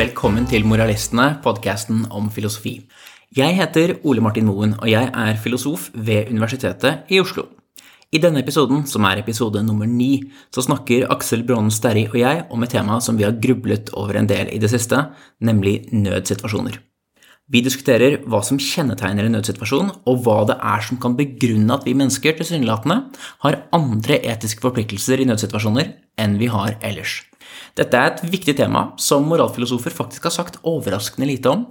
Velkommen til Moralistene, podkasten om filosofi. Jeg heter Ole Martin Moen, og jeg er filosof ved Universitetet i Oslo. I denne episoden, som er episode nummer ni, så snakker Aksel Brånen Sterri og jeg om et tema som vi har grublet over en del i det siste, nemlig nødsituasjoner. Vi diskuterer hva som kjennetegner en nødsituasjon, og hva det er som kan begrunne at vi mennesker tilsynelatende har andre etiske forpliktelser i nødsituasjoner enn vi har ellers. Dette er et viktig tema som moralfilosofer faktisk har sagt overraskende lite om,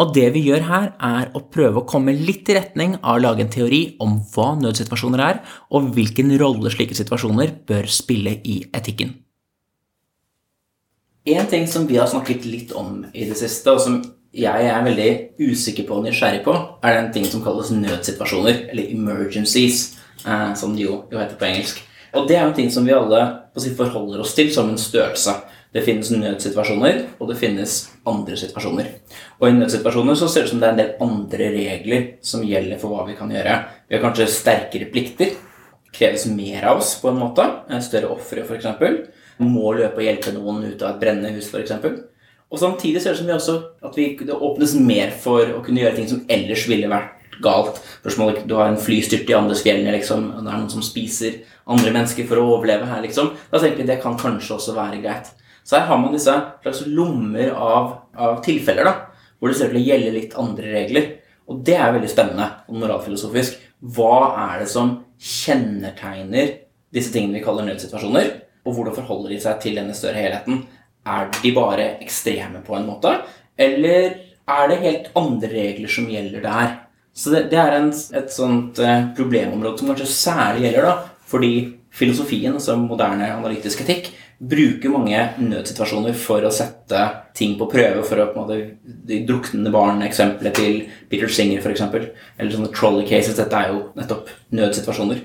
og det vi gjør her, er å prøve å komme litt i retning av å lage en teori om hva nødsituasjoner er, og hvilken rolle slike situasjoner bør spille i etikken. En ting som vi har snakket litt om i det siste, og som jeg er veldig usikker på og nysgjerrig på, er den ting som kalles nødsituasjoner, eller emergencies, eh, som det jo, heter på engelsk. Og det er en ting som vi alle forholder oss til som en størrelse. Det finnes nødsituasjoner, og det finnes andre situasjoner. Og i nødsituasjoner så ser det ut som det er en del andre regler som gjelder for hva vi kan gjøre. Vi har kanskje sterkere plikter. Kreves mer av oss, på en måte. Større ofre, f.eks. Må løpe og hjelpe noen ut av et brennende hus, f.eks. Og samtidig ser det ut som vi også, at vi, det åpnes mer for å kunne gjøre ting som ellers ville vært galt. Spørsmålet, Du har en flystyrt i Andesfjellene, liksom, det er noen som spiser andre mennesker for å overleve her, liksom. Da tenker vi det kan kanskje også være greit. Så her har man disse slags lommer av, av tilfeller da, hvor det ser ut til å gjelde litt andre regler. Og det er veldig spennende og moralfilosofisk. Hva er det som kjennetegner disse tingene vi kaller nødsituasjoner? Og hvordan forholder de seg til denne større helheten? Er de bare ekstreme på en måte? Eller er det helt andre regler som gjelder der? Så det, det er en, et sånt eh, problemområde som kanskje særlig gjelder da, fordi filosofien, altså moderne analytisk etikk, bruker mange nødsituasjoner for å sette ting på prøve. For å på en måte, De druknende barn-eksempelet til Peter Singer, f.eks. Eller sånne trolley cases. Dette er jo nettopp nødsituasjoner.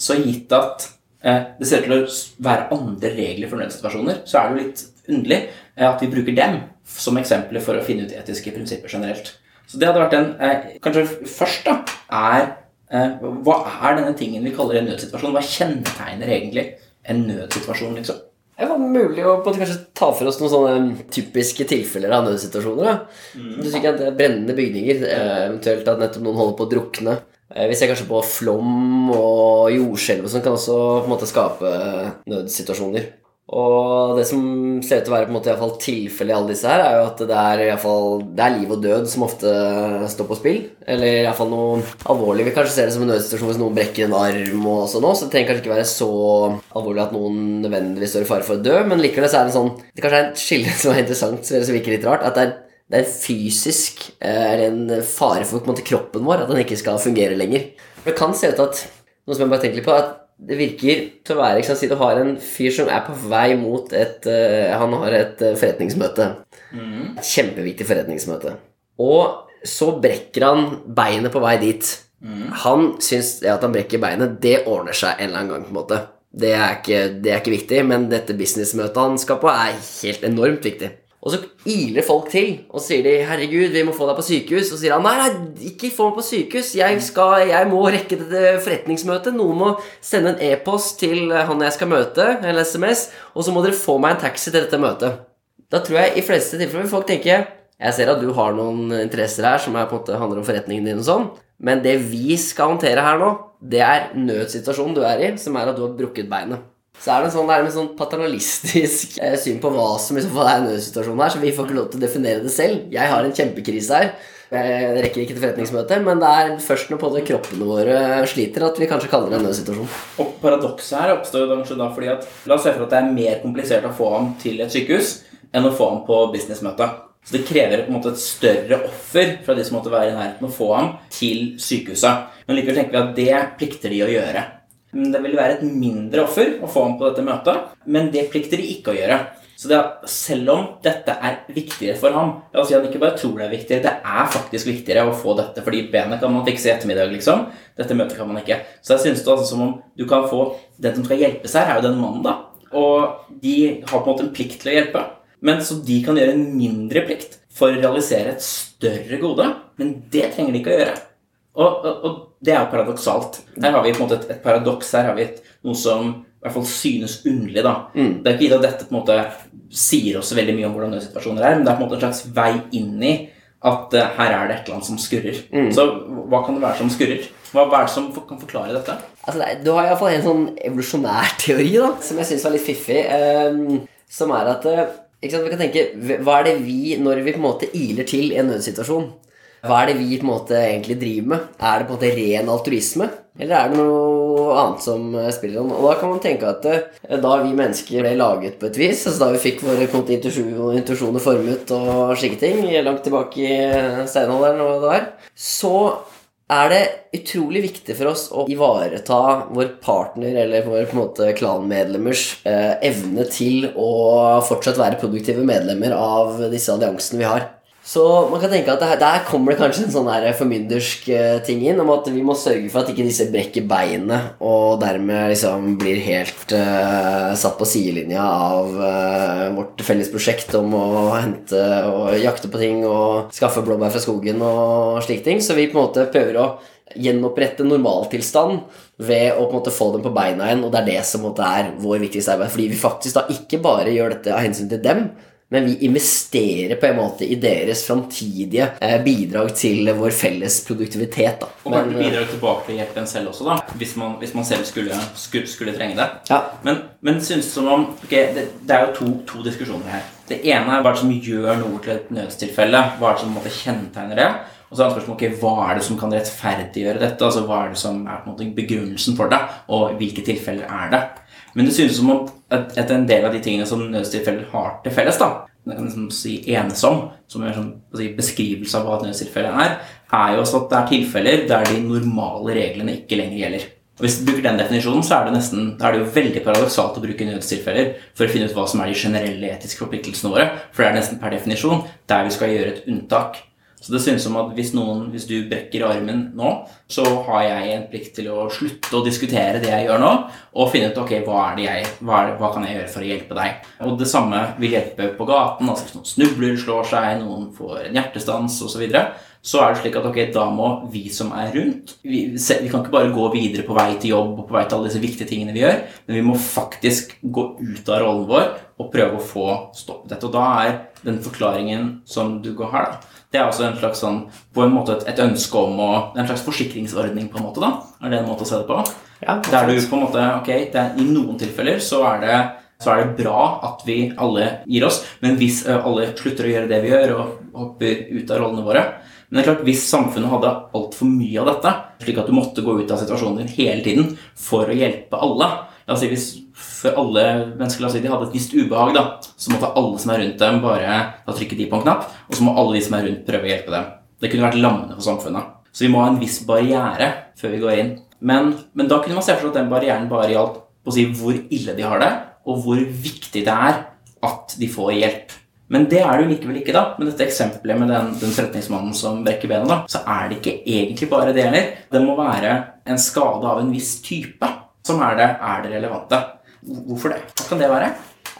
Så gitt at eh, det ser ut til å være andre regler for nødsituasjoner, så er det jo litt underlig eh, at vi bruker dem som eksempler for å finne ut etiske prinsipper generelt. Så det hadde vært en eh, Kanskje først, da, er eh, Hva er denne tingen vi kaller en nødsituasjon? Hva kjennetegner egentlig en nødsituasjon, liksom? Det var mulig å kanskje ta for oss noen sånne typiske tilfeller av nødsituasjoner. Mm. Du sier at det er brennende bygninger, eventuelt at nettopp noen holder på å drukne. Eh, vi ser kanskje på flom og jordskjelv som kan også på en måte skape nødsituasjoner. Og det som ser ut til å være på en måte i tilfellet i alle disse her, er jo at det er, i fall, det er liv og død som ofte står på spill. Eller iallfall noe alvorlig. Vi kanskje ser det som en nødsituasjon hvis noen brekker en arm. og sånn også, Så det trenger kanskje ikke være så alvorlig at noen nødvendigvis står i fare for å dø. Men likevel så er det en sånn Det kanskje er en skille som er interessant, som virker litt rart. At det er, det er fysisk eh, eller en fare for måte, kroppen vår at den ikke skal fungere lenger. Det kan se ut at noe som jeg bare tenker litt på, at det virker til å være ikke sant, Si du har en fyr som er på vei mot et uh, Han har et uh, forretningsmøte. Mm. Et kjempeviktig forretningsmøte. Og så brekker han beinet på vei dit. Mm. Han syns det at han brekker beinet, det ordner seg en eller annen gang. på en måte Det er ikke, det er ikke viktig, men dette businessmøtet han skal på, er helt enormt viktig. Og så iler folk til og sier de 'Herregud, vi må få deg på sykehus'. Og så sier han 'Nei, nei, ikke få meg på sykehus. Jeg, skal, jeg må rekke dette forretningsmøtet. Noen må sende en e-post til han jeg skal møte, eller SMS, og så må dere få meg en taxi til dette møtet'. Da tror jeg i fleste tilfeller folk tenker 'Jeg ser at du har noen interesser her som er, handler om forretningen din', og sånn, men det vi skal håndtere her nå, det er nødsituasjonen du er i, som er at du har brukket beinet så er det sånn, det sånn paternalistisk eh, syn på hva som i så fall er nødsituasjonen her, så vi får ikke lov til å definere det selv. Jeg har en kjempekrise her. Jeg rekker ikke til forretningsmøte, men det er først når på det kroppene våre sliter, at vi kanskje kaller det en nødsituasjon. Og Paradokset her oppstår jo da fordi at La oss se for at det er mer komplisert å få ham til et sykehus enn å få ham på businessmøte. Så det krever på en måte et større offer fra de som måtte være i nærheten å få ham til sykehuset. Men likevel tenker vi at det plikter de å gjøre. Det vil være et mindre offer å få ham på dette møtet, men det plikter de ikke å gjøre. Så det, selv om dette er viktigere for ham La oss si han ikke bare tror det er viktigere, det er faktisk viktigere å få dette, fordi benet kan man fikse i ettermiddag, liksom. Dette møtet kan man ikke. Så jeg synes det altså som om du kan få Den som skal hjelpe seg, er jo den mannen, da. Og de har på en måte en plikt til å hjelpe. Men så de kan gjøre en mindre plikt for å realisere et større gode. Men det trenger de ikke å gjøre. Og, og, og, det er jo paradoksalt. Her har vi på en måte et, et paradoks. Her har vi et, noe som i hvert fall synes underlig. da. Det er ikke gitt at dette på en måte sier oss veldig mye om hvordan nødsituasjoner er, men det er på en måte en slags vei inn i at uh, her er det et eller annet som skurrer. Så hva kan det være som skurrer? Hva, hva er det som for, kan forklare dette? Altså, det du har iallfall en sånn evolusjonær teori da, som jeg syns var litt fiffig. ehm, som er at uh, vi kan tenke, Hva er det vi, når vi på en måte iler til i en nødsituasjon Hva er det vi på en måte egentlig driver med? Er det på en måte ren altruisme? Eller er det noe annet som eh, spiller inn? Og da kan man tenke at eh, da vi mennesker ble laget på et vis, altså da vi fikk våre intuisjoner formet og slike ting, langt tilbake i eh, steinalderen og hva det var, så er det utrolig viktig for oss å ivareta vår partner eller vår på en måte klanmedlemmers eh, evne til å fortsatt være produktive medlemmer av disse alliansene vi har. Så man kan tenke at her, der kommer det kanskje en sånn her formyndersk eh, ting inn om at vi må sørge for at ikke disse brekker beinet og dermed liksom blir helt uh, satt på sidelinja av uh, vårt felles prosjekt om å hente og jakte på ting og skaffe blåbær fra skogen og slike ting. Så vi på en måte prøver å gjenopprette normaltilstand ved å på en måte få dem på beina igjen, og det er det som er vår viktigste arbeid. Fordi vi faktisk da ikke bare gjør dette av hensyn til dem, men vi investerer på en måte i deres framtidige eh, bidrag til vår felles produktivitet. da. Og kanskje bidrag tilbake til å hjelpe en selv også, da, hvis man, hvis man selv skulle, skulle, skulle trenge det. Ja. Men, men synes som om okay, det, det er jo to, to diskusjoner her. Det ene er hva som gjør noe til et nødstilfelle. Hva er det som måte, kjennetegner det? Og så er det spørsmålet okay, hva er det som kan rettferdiggjøre dette? altså Hva er det som er på en måte begrunnelsen for det, og hvilke tilfeller er det? Men det synes som om at, en del av de tingene som nødstilfeller har til felles, da, det kan liksom si ensom, som er sånn, si, beskrivelse av hva et nødstilfelle er, er jo også at det er tilfeller der de normale reglene ikke lenger gjelder. Og Hvis du bruker den definisjonen, så er det, nesten, er det jo veldig paradoksalt å bruke nødstilfeller for å finne ut hva som er de generelle etiske forpliktelsene våre, for det er nesten per definisjon der vi skal gjøre et unntak. Så det synes som at hvis, noen, hvis du brekker armen nå, så har jeg en plikt til å slutte å diskutere det jeg gjør nå, og finne ut ok, hva, er det jeg, hva, er det, hva kan jeg gjøre for å hjelpe deg. Og det samme vil hjelpe på gaten. altså Hvis noen snubler, slår seg, noen får en hjertestans osv., så, videre, så er det slik at ok, da må vi som er rundt vi, vi kan ikke bare gå videre på vei til jobb og på vei til alle disse viktige tingene vi gjør, men vi må faktisk gå ut av rollen vår og prøve å få stoppet dette. Og da er den forklaringen som du går her, da, det er også en slags sånn, på en måte et, et ønske om å en slags forsikringsordning, på en måte, da. Er det en måte å se det på? Ja, Der du på en måte Ok, det er, i noen tilfeller så er det så er det bra at vi alle gir oss, men hvis alle slutter å gjøre det vi gjør, og hopper ut av rollene våre Men det er klart, hvis samfunnet hadde altfor mye av dette, slik at du måtte gå ut av situasjonen din hele tiden for å hjelpe alle La oss si hvis for alle mennesker la oss si, de hadde et visst ubehag, da, så måtte alle som er rundt dem, bare da trykke de på en knapp, og så må alle de som er rundt, prøve å hjelpe dem. Det kunne vært lammende for samfunnet. Så vi må ha en viss barriere før vi går inn. Men, men da kunne man se for seg at den barrieren bare gjaldt på å si hvor ille de har det, og hvor viktig det er at de får hjelp. Men det er det jo likevel ikke, da. Med dette eksempelet med den, den forretningsmannen som brekker benet, da, så er det ikke egentlig bare det heller. Det må være en skade av en viss type som er det, er det relevante. Hvorfor det? Hva kan det være?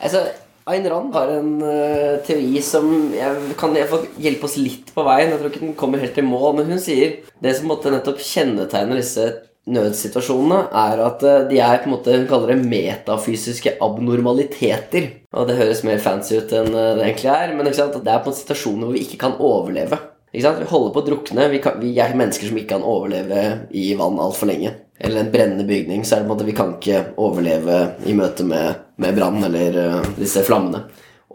Altså, Ayn Rand har en uh, teori som jeg, kan jeg få hjelpe oss litt på veien. Jeg tror ikke den kommer helt i mål, men hun sier det som måtte nettopp kjennetegner disse nødsituasjonene, er at eh, de er på en måte hun kaller det metafysiske abnormaliteter. Og det høres mer fancy ut enn eh, det egentlig er, men det er på en situasjon hvor vi ikke kan overleve. Ikke sant? Vi holder på å drukne. Vi, kan, vi er mennesker som ikke kan overleve i vann altfor lenge. Eller en brennende bygning, så er det på en måte vi kan ikke overleve i møte med, med brann eller uh, disse flammene.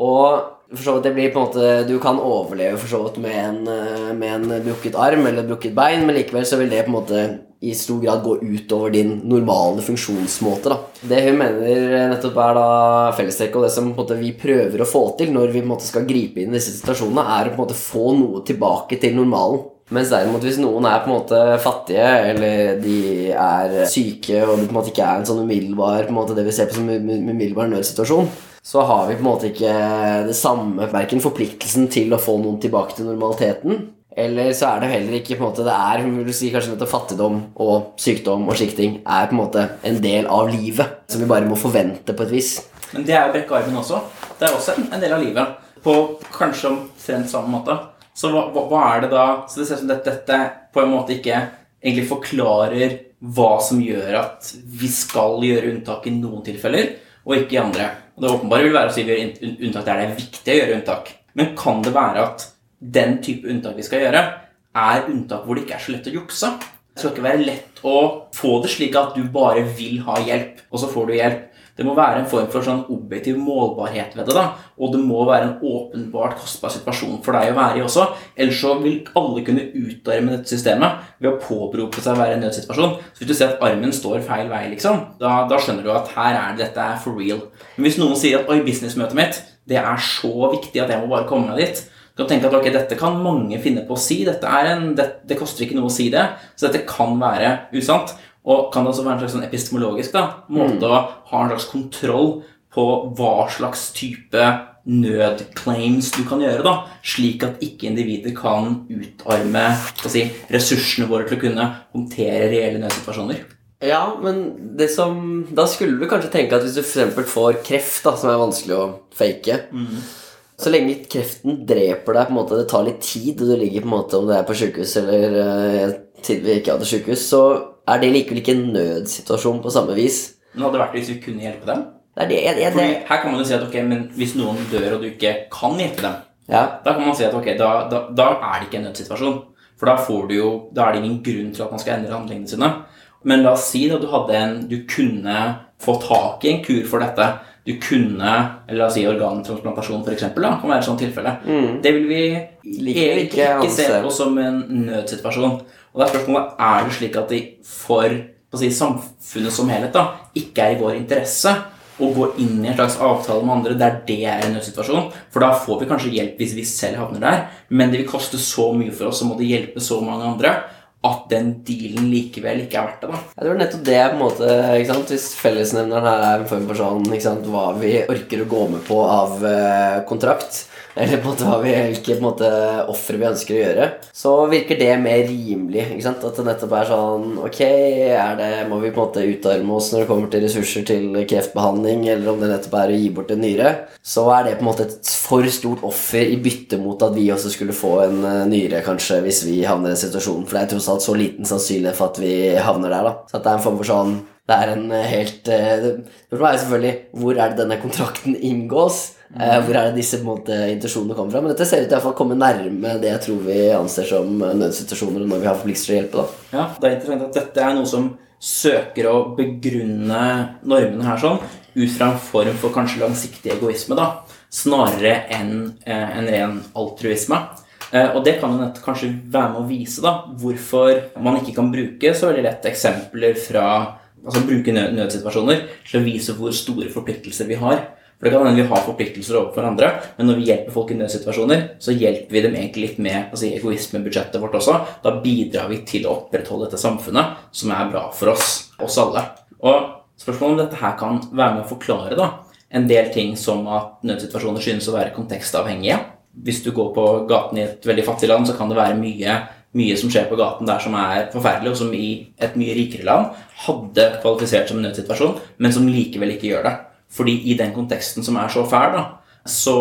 Og for så vidt det blir på en måte Du kan overleve for så vidt med en, eh, med en brukket arm eller brukket bein, men likevel så vil det på en måte i stor grad gå utover din normale funksjonsmåte. da. Det hun mener nettopp er da fellestrekket, og det som på en måte vi prøver å få til når vi måte skal gripe inn i disse situasjonene, er å på en måte få noe tilbake til normalen. Mens derimot hvis noen er på en måte fattige, eller de er syke, og det på en måte ikke er en sånn umiddelbar på en måte det vi ser på som um- um- umiddelbar nødsituasjon, så har vi på en måte ikke det samme verken forpliktelsen til å få noen tilbake til normaliteten, eller så er det heller ikke på en måte Det er hun vil si kanskje nettopp fattigdom og sykdom og slike ting er på en måte en del av livet som vi bare må forvente på et vis. Men det er jo brekke armen også. Det er også en, del av livet. På kanskje omtrent samme måte. Så hva, hva, er det da Så det ser ut som dette, dette på en måte ikke egentlig forklarer hva som gjør at vi skal gjøre unntak i noen tilfeller, og ikke i andre. Og Det åpenbare vil være å si vi gjør unntak der det er viktig å gjøre unntak. Men kan det være at den type unntak vi skal gjøre, er unntak hvor det ikke er så lett å jukse? Det skal ikke være lett å få det slik at du bare vil ha hjelp, og så får du hjelp. Det må være en form for sånn objektiv målbarhet ved det. da, Og det må være en åpenbart kostbar situasjon for deg å være i også. Ellers så vil alle kunne utarme dette systemet ved å påberope seg å være i en nødsituasjon. Så hvis du ser at armen står feil vei, liksom, da, da skjønner du at her er dette er for real. Men hvis noen sier at oi, businessmøtet mitt det er så viktig at jeg må bare komme meg dit, du kan tenke at ok, dette kan mange finne på å si. En, det, det koster ikke noe å si det. Så dette kan være usant. Og kan det også være en slags sånn epistemologisk da, måte å ha en slags kontroll på hva slags type nødclaims du kan gjøre, da, slik at ikke individer kan utarme skal si, ressursene våre til å kunne håndtere reelle nødsituasjoner. Ja, men det som Da skulle du kanskje tenke at hvis du f.eks. får kreft, da, som er vanskelig å fake Så lenge kreften dreper deg, på en måte det tar litt tid, og du ligger på en måte om det er på sykehus eller uh, tidligere vi ikke hadde sykehus, så er det likevel ikke en nødsituasjon på samme vis. Men hadde det vært hvis vi kunne hjelpe dem? Det er det, jeg, jeg, Fordi det. her kan man jo si at ok, men hvis noen dør og du ikke kan hjelpe dem, Ja. da kan man si at ok, da, da, da er det ikke en nødsituasjon. For da, får du jo, da er det ingen grunn til at man skal endre handlingene sine. Men la oss si at du hadde en Du kunne få tak i en kur for dette. Du kunne eller La oss si organtransplantasjon, f.eks. Kan være et sånt tilfelle. Det vil vi egentlig ikke ikke se på som en nødsituasjon. Og da er spørsmålet er det slik at de for si, samfunnet som helhet da, ikke er i vår interesse å gå inn i en slags avtale med andre der det er en nødsituasjon. For da får vi kanskje hjelp hvis vi selv havner der, men det vil koste så mye for oss og måtte hjelpe så mange andre at den dealen likevel ikke er verdt det. da. Det var nettopp det på en måte, ikke sant? Hvis fellesnevneren her er en form for sånn ikke sant? Hva vi orker å gå med på av eh, kontrakt, eller på en måte hva vi, hvilke måte ofre vi ønsker å gjøre, så virker det mer rimelig. ikke sant? At det nettopp er sånn Ok, er det, må vi på en måte utarme oss når det kommer til ressurser til kreftbehandling, eller om det nettopp er å gi bort en nyre, så er det på en måte et for stort offer i bytte mot at vi også skulle få en eh, nyre, kanskje, hvis vi havner i en situasjon. For det er tross alt så liten sannsynlighet for at vi havner der, da. Så at det er en form for sånn det er en eh, helt eh, Spørsmålet er selvfølgelig hvor er det denne kontrakten inngås? Eh, hvor er det disse måte, intensjonene kommer fra? Men dette ser ut til å komme nærme det jeg tror vi anser som nødsituasjoner, når vi har forpliktelser til å hjelpe. da. Ja, Det er interessant at dette er noe som søker å begrunne normene her sånn ut fra en form for kanskje langsiktig egoisme, da, snarere enn en ren altruisme. Og det kan jo kanskje være med å vise da, hvorfor man ikke kan bruke så veldig lett eksempler fra altså bruke nø nødsituasjoner til å vise hvor store forpliktelser vi har. For det kan hende vi har forpliktelser overfor andre, men når vi hjelper folk i nødsituasjoner, så hjelper vi dem egentlig litt med altså, egoismebudsjettet vårt også. Da bidrar vi til å opprettholde dette samfunnet, som er bra for oss, oss alle. Og spørsmålet om dette her kan være med å forklare da, en del ting som at nødsituasjoner synes å være kontekstavhengige. Hvis du går på gaten i et veldig fattig land, så kan det være mye mye som skjer på gaten der som er forferdelig, og som i et mye rikere land hadde kvalifisert som en nødsituasjon, men som likevel ikke gjør det. Fordi i den konteksten som er så fæl, da, så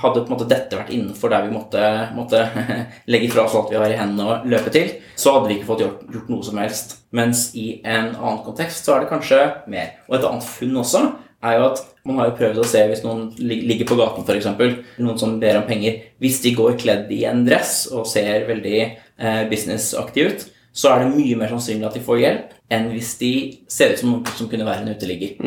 hadde på en måte dette vært innenfor der vi måtte, måtte legge fra oss alt vi har i hendene og løpe til, så hadde vi ikke fått gjort, gjort noe som helst. Mens i en annen kontekst så er det kanskje mer. Og et annet funn også er jo at man har jo prøvd å se hvis noen ligger på gaten f.eks., noen som ber om penger Hvis de går kledd i en dress og ser veldig businessaktige ut, så er det mye mer sannsynlig at de får hjelp, enn hvis de ser ut som noen som kunne være en uteligger.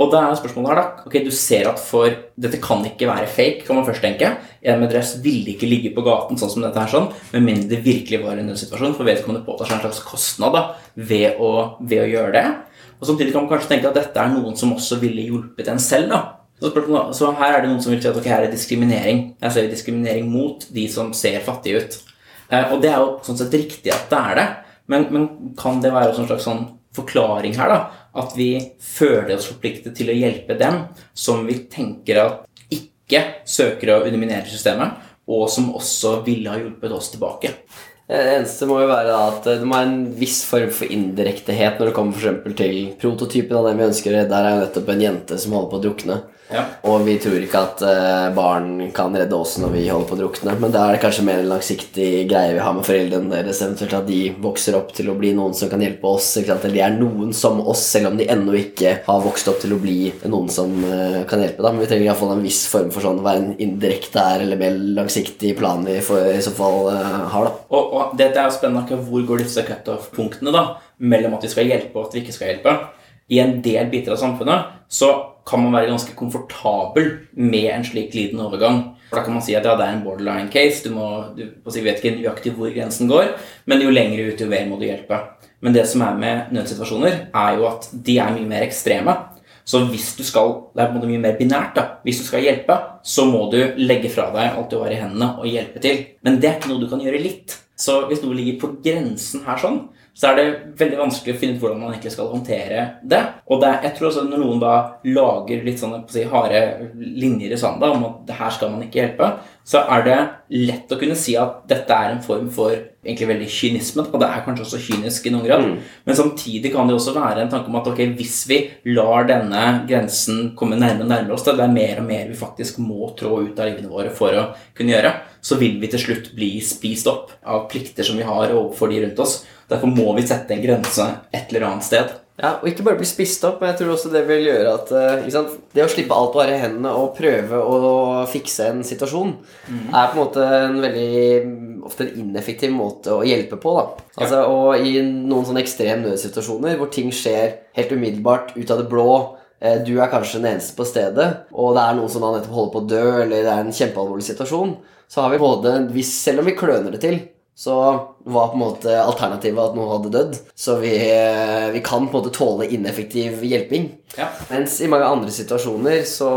Og da er spørsmålet her, da. Ok, Du ser at for Dette kan ikke være fake, kan man først tenke. En med dress ville ikke ligge på gaten sånn som dette her, sånn, med mindre det virkelig var en nødsituasjon, for vedkommende påtar seg en slags kostnad da, ved å, ved å gjøre det. Og Samtidig kan man kanskje tenke at dette er noen som også ville hjulpet en selv. da. Så, så her er det noen som vil si at ok, her er diskriminering. Her ser vi diskriminering mot de som ser fattige ut. Eh, og det er jo sånn sett riktig at det er det, men, men kan det være en slags sånn forklaring her, da? At vi føler oss forpliktet til å hjelpe dem som vi tenker at ikke søker å underminere systemet, og som også ville ha hjulpet oss tilbake. Det eneste må jo være at det må være en viss form for indirektehet når det kommer for til prototypen av den vi ønsker. Der er jo nettopp en jente som holder på å drukne. Ja. Og vi tror ikke at eh, barn kan redde oss når vi holder på å drukne. Men da er det kanskje mer en langsiktig greie vi har med foreldrene deres. Eventuelt at de vokser opp til å bli noen som kan hjelpe oss. Eller de er noen som oss, selv om de ennå ikke har vokst opp til å bli noen som eh, kan hjelpe. Da. Men vi trenger iallfall en viss form for sånn å være en indirekte her, eller mer langsiktig plan vi for, i så fall eh, har. da. Og, og dette er spennende. ikke? Hvor går disse cutoff-punktene da, mellom at vi skal hjelpe og at vi ikke skal hjelpe? I en del biter av samfunnet så kan man være ganske komfortabel med en slik glidende overgang. For Da kan man si at ja, det er en borderline case. Du, må, du si, vet ikke nøyaktig hvor grensen går, men jo lenger ut, jo mer må du hjelpe. Men det som er med nødsituasjoner, er jo at de er mye mer ekstreme. Så hvis du skal Det er på en måte mye mer binært. da Hvis du skal hjelpe, så må du legge fra deg alt du har i hendene, og hjelpe til. Men det er ikke noe du kan gjøre litt. Så hvis noe ligger på grensen her sånn, så er det veldig vanskelig å finne ut hvordan man egentlig skal håndtere det. Og det, jeg tror også når noen da lager litt sånne si, harde linjer i sanda om at det her skal man ikke hjelpe, så er det lett å kunne si at dette er en form for egentlig veldig kynisme. Og det er kanskje også kynisk i noen grad. Men samtidig kan det også være en tanke om at ok, hvis vi lar denne grensen komme nærmere og nærmere oss, det er mer og mer vi faktisk må trå ut av livene våre for å kunne gjøre, så vil vi til slutt bli spist opp av plikter som vi har overfor de rundt oss. Derfor må vi sette en grense et eller annet sted. Ja, Og ikke bare bli spist opp, men jeg tror også det vil gjøre at eh, ikke sant? Det å slippe alt bare i hendene og prøve å fikse en situasjon, er på en måte en veldig ofte en ineffektiv måte å hjelpe på. da. Altså, Og i noen sånne ekstrem nødsituasjoner hvor ting skjer helt umiddelbart ut av det blå eh, du er kanskje den eneste på stedet, og det er noen som da nettopp holder på å dø, eller det er en kjempealvorlig situasjon, så har vi både Selv om vi kløner det til, så var på en måte alternativet at noen hadde dødd. Så vi, eh, vi kan på en måte tåle ineffektiv hjelping. Ja. Mens i mange andre situasjoner så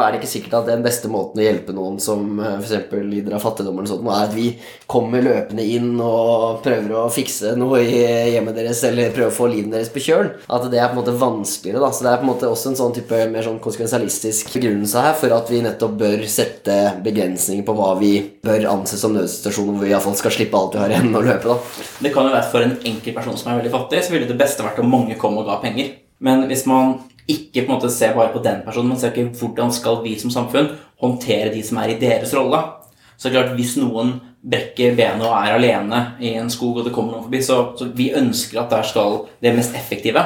er det ikke sikkert at den beste måten å hjelpe noen som f.eks. lider av fattigdom, eller sånt, er at vi kommer løpende inn og prøver å fikse noe i hjemmet deres eller prøver å få livet deres på kjøl. At det er på en måte vanskeligere. da, Så det er på en måte også en sånn type mer sånn konsekvensialistisk begrunnelse her for at vi nettopp bør sette begrensninger på hva vi bør anse som nødsituasjoner hvor vi iallfall skal slippe alt vi har igjen og løpe. da. Det kan jo være For en enkel person som er veldig fattig, så ville det beste vært om mange kom og ga penger. Men hvis man ikke på en måte ser bare på den personen, men ser ikke hvordan skal vi som samfunn håndtere de som er i deres rolle. Så det klart, Hvis noen brekker benet og er alene i en skog, og det kommer noen forbi, så, så vi ønsker at der skal det mest effektive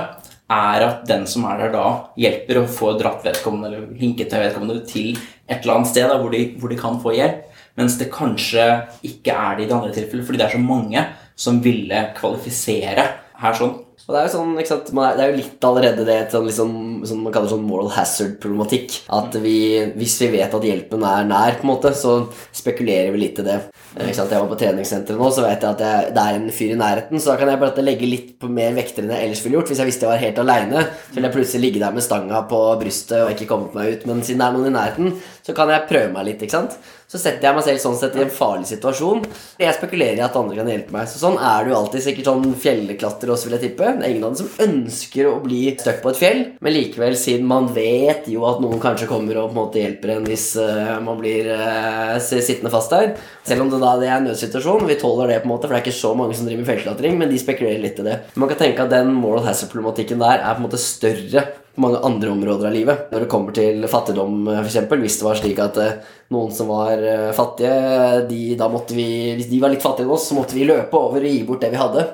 er at den som er der da, hjelper og får dratt vedkommende eller hinket vedkommende til et eller annet sted da, hvor, de, hvor de kan få hjelp. Mens det kanskje ikke er det i det andre tilfellet, fordi det er så mange som ville kvalifisere her sånn. Og det er jo sånn, ikke sant, er, det er jo litt allerede det sånn, liksom, som man kaller sånn moral hazard-problematikk. At vi, hvis vi vet at hjelpen er nær, på en måte, så spekulerer vi litt i det. Eh, Ikke sant? Jeg var på treningssenteret nå, så vet jeg at jeg, det er en fyr i nærheten. Så da kan jeg bare legge litt på mer vekter enn jeg ellers ville gjort. Hvis jeg visste jeg var helt aleine, ville jeg plutselig ligge der med stanga på brystet og ikke kommet meg ut. Men siden det er noen i nærheten, så kan jeg prøve meg litt. ikke sant? Så setter jeg meg selv sånn sett i en farlig situasjon. Jeg spekulerer i at andre kan hjelpe meg. Så sånn er jo alltid. Sikkert sånn fjellklatrer også, vil jeg tippe. Det er ingen av dem som ønsker å bli stuck på et fjell, men likevel, siden man vet jo at noen kanskje kommer og på en måte hjelper en hvis uh, man blir uh, sittende fast der. Selv om det da det er en nødsituasjon, vi tåler det, på en måte, for det er ikke så mange som driver med fjellklatring, men de spekulerer litt i det. Man kan tenke at den moral hazard-problematikken der er på en måte større på mange andre områder av livet. Når det kommer til fattigdom, f.eks. Hvis det var slik at eh, noen som var eh, fattige, de, da måtte vi, hvis de var litt fattigere enn oss, så måtte vi løpe over og gi bort det vi hadde.